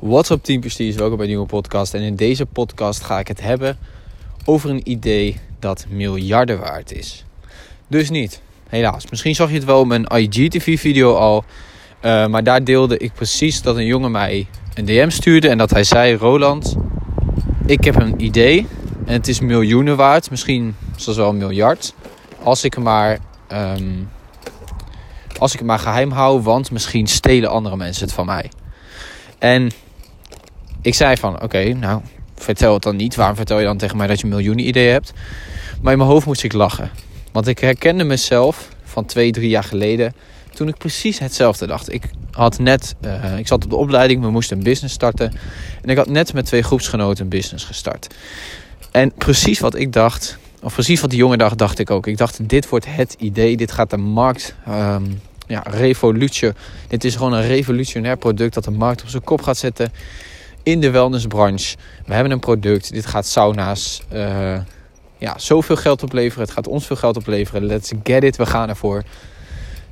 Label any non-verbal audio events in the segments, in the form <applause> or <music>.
What's up Team Prestige, welkom bij een nieuwe podcast. En in deze podcast ga ik het hebben over een idee dat miljarden waard is. Dus niet, helaas. Misschien zag je het wel in mijn IGTV video al. Uh, maar daar deelde ik precies dat een jongen mij een DM stuurde en dat hij zei... Roland, ik heb een idee en het is miljoenen waard. Misschien zelfs wel een miljard. Als ik maar... Um, als ik het maar geheim hou, want misschien stelen andere mensen het van mij. En ik zei van, oké, nou, vertel het dan niet. Waarom vertel je dan tegen mij dat je miljoenen ideeën hebt? Maar in mijn hoofd moest ik lachen. Want ik herkende mezelf van twee, drie jaar geleden... toen ik precies hetzelfde dacht. Ik had net, uh, ik zat op de opleiding, we moesten een business starten. En ik had net met twee groepsgenoten een business gestart. En precies wat ik dacht, of precies wat die jongen dacht, dacht ik ook. Ik dacht, dit wordt het idee, dit gaat de markt... Um, ja, revolutie. Dit is gewoon een revolutionair product dat de markt op zijn kop gaat zetten in de wellnessbranche. We hebben een product, dit gaat sauna's uh, ja, zoveel geld opleveren. Het gaat ons veel geld opleveren. Let's get it, we gaan ervoor.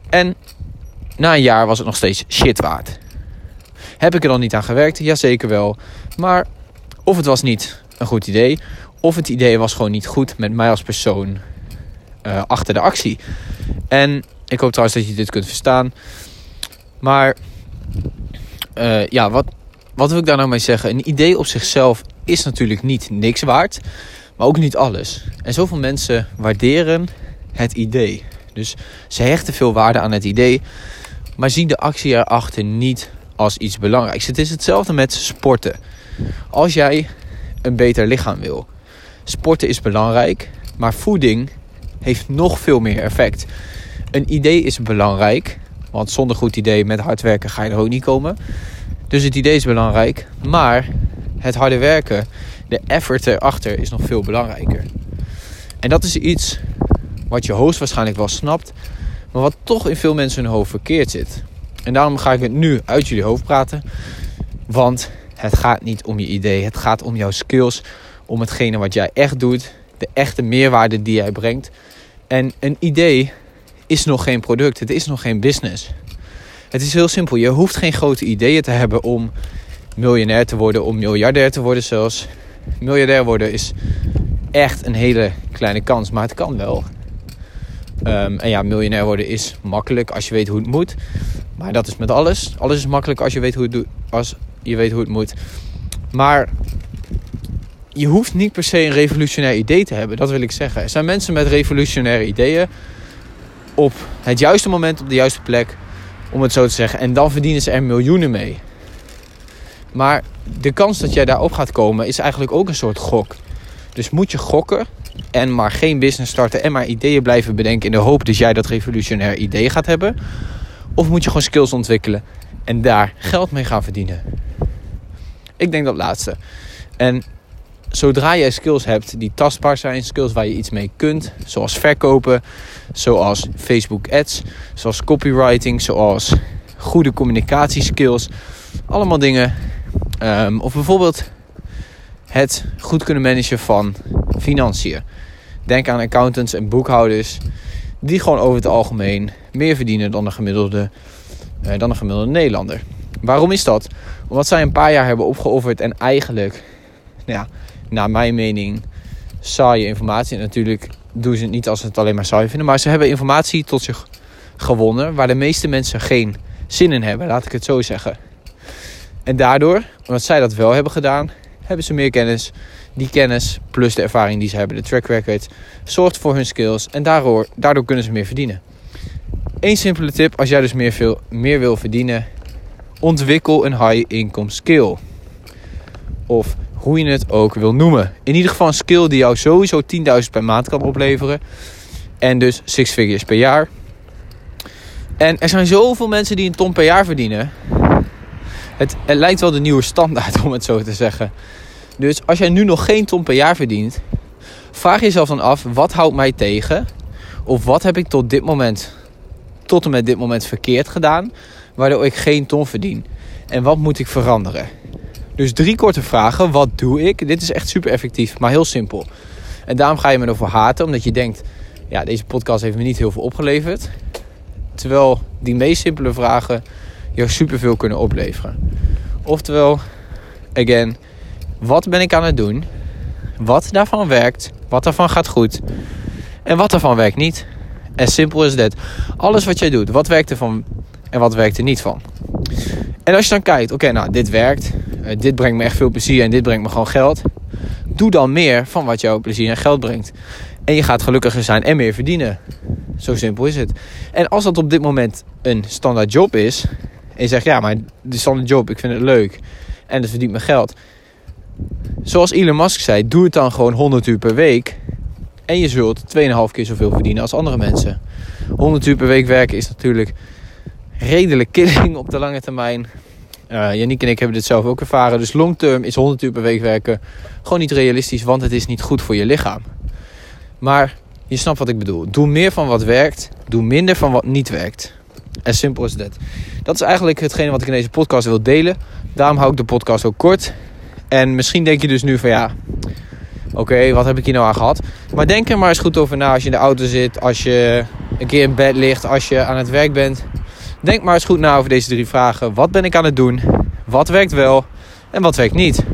En na een jaar was het nog steeds shit waard. Heb ik er dan niet aan gewerkt? Jazeker wel. Maar of het was niet een goed idee, of het idee was gewoon niet goed met mij als persoon uh, achter de actie. En ik hoop trouwens dat je dit kunt verstaan. Maar uh, ja, wat, wat wil ik daar nou mee zeggen? Een idee op zichzelf is natuurlijk niet niks waard, maar ook niet alles. En zoveel mensen waarderen het idee. Dus ze hechten veel waarde aan het idee, maar zien de actie erachter niet als iets belangrijks. Het is hetzelfde met sporten. Als jij een beter lichaam wil, sporten is belangrijk, maar voeding heeft nog veel meer effect. Een idee is belangrijk, want zonder goed idee met hard werken ga je er ook niet komen. Dus het idee is belangrijk, maar het harde werken, de effort erachter is nog veel belangrijker. En dat is iets wat je hoogstwaarschijnlijk wel snapt, maar wat toch in veel mensen hun hoofd verkeerd zit. En daarom ga ik het nu uit jullie hoofd praten, want het gaat niet om je idee, het gaat om jouw skills, om hetgene wat jij echt doet, de echte meerwaarde die jij brengt. En een idee is nog geen product, het is nog geen business. Het is heel simpel. Je hoeft geen grote ideeën te hebben om miljonair te worden, om miljardair te worden zelfs. Miljardair worden is echt een hele kleine kans, maar het kan wel. Um, en ja, miljonair worden is makkelijk als je weet hoe het moet. Maar dat is met alles. Alles is makkelijk als je weet hoe het, doet, als je weet hoe het moet. Maar je hoeft niet per se een revolutionair idee te hebben. Dat wil ik zeggen. Er zijn mensen met revolutionaire ideeën op het juiste moment op de juiste plek om het zo te zeggen. En dan verdienen ze er miljoenen mee. Maar de kans dat jij daarop gaat komen is eigenlijk ook een soort gok. Dus moet je gokken en maar geen business starten en maar ideeën blijven bedenken in de hoop dat jij dat revolutionair idee gaat hebben? Of moet je gewoon skills ontwikkelen en daar geld mee gaan verdienen? Ik denk dat laatste. En zodra jij skills hebt die tastbaar zijn, skills waar je iets mee kunt, zoals verkopen, zoals Facebook ads, zoals copywriting, zoals goede communicatieskills, allemaal dingen. Um, of bijvoorbeeld het goed kunnen managen van financiën. Denk aan accountants en boekhouders die gewoon over het algemeen meer verdienen dan een gemiddelde, uh, dan een gemiddelde Nederlander. Waarom is dat? Omdat zij een paar jaar hebben opgeofferd en eigenlijk nou ja, naar mijn mening, saaie informatie. En natuurlijk doen ze het niet als ze het alleen maar saai vinden. Maar ze hebben informatie tot zich gewonnen waar de meeste mensen geen zin in hebben, laat ik het zo zeggen. En daardoor, omdat zij dat wel hebben gedaan, hebben ze meer kennis. Die kennis plus de ervaring die ze hebben, de track record, zorgt voor hun skills. En daardoor, daardoor kunnen ze meer verdienen. Eén simpele tip, als jij dus meer, veel, meer wil verdienen, ontwikkel een high income skill. Of hoe je het ook wil noemen. In ieder geval een skill die jou sowieso 10.000 per maand kan opleveren. En dus six figures per jaar. En er zijn zoveel mensen die een ton per jaar verdienen. Het, het lijkt wel de nieuwe standaard <laughs> om het zo te zeggen. Dus als jij nu nog geen ton per jaar verdient, vraag jezelf dan af: wat houdt mij tegen? Of wat heb ik tot dit moment, tot en met dit moment verkeerd gedaan, waardoor ik geen ton verdien? En wat moet ik veranderen? Dus drie korte vragen. Wat doe ik? Dit is echt super effectief, maar heel simpel. En daarom ga je me ervoor haten, omdat je denkt... ja, deze podcast heeft me niet heel veel opgeleverd. Terwijl die meest simpele vragen jou superveel kunnen opleveren. Oftewel, again, wat ben ik aan het doen? Wat daarvan werkt? Wat daarvan gaat goed? En wat daarvan werkt niet? As simple as that. Alles wat jij doet, wat werkt ervan en wat werkt er niet van? En als je dan kijkt, oké, nou, dit werkt. Uh, dit brengt me echt veel plezier en dit brengt me gewoon geld. Doe dan meer van wat jou plezier en geld brengt. En je gaat gelukkiger zijn en meer verdienen. Zo simpel is het. En als dat op dit moment een standaard job is. En je zegt, ja, maar de standaard job, ik vind het leuk. En het verdient me geld. Zoals Elon Musk zei, doe het dan gewoon 100 uur per week. En je zult 2,5 keer zoveel verdienen als andere mensen. 100 uur per week werken is natuurlijk redelijk killing op de lange termijn. Uh, en ik hebben dit zelf ook ervaren. Dus long term is 100 uur per week werken gewoon niet realistisch, want het is niet goed voor je lichaam. Maar je snapt wat ik bedoel. Doe meer van wat werkt, doe minder van wat niet werkt. As simple as that. Dat is eigenlijk hetgene wat ik in deze podcast wil delen. Daarom hou ik de podcast ook kort. En misschien denk je dus nu van ja, oké, wat heb ik hier nou aan gehad? Maar denk er maar eens goed over na als je in de auto zit, als je een keer in bed ligt, als je aan het werk bent. Denk maar eens goed na over deze drie vragen. Wat ben ik aan het doen? Wat werkt wel? En wat werkt niet?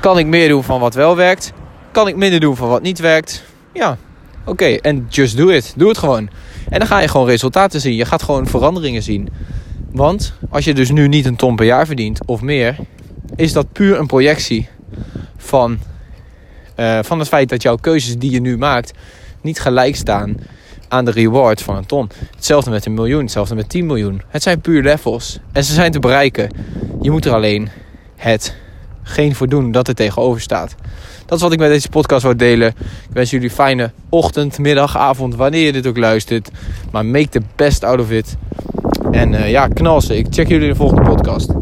Kan ik meer doen van wat wel werkt? Kan ik minder doen van wat niet werkt? Ja, oké. En just do it. Doe het gewoon. En dan ga je gewoon resultaten zien. Je gaat gewoon veranderingen zien. Want als je dus nu niet een ton per jaar verdient of meer, is dat puur een projectie van, uh, van het feit dat jouw keuzes die je nu maakt niet gelijk staan aan de reward van een ton. Hetzelfde met een miljoen, hetzelfde met 10 miljoen. Het zijn puur levels en ze zijn te bereiken. Je moet er alleen het geen voor doen dat er tegenover staat. Dat is wat ik met deze podcast wil delen. Ik wens jullie fijne ochtend, middag, avond, wanneer je dit ook luistert. Maar make the best out of it. En uh, ja, knal ze. Ik check jullie in de volgende podcast.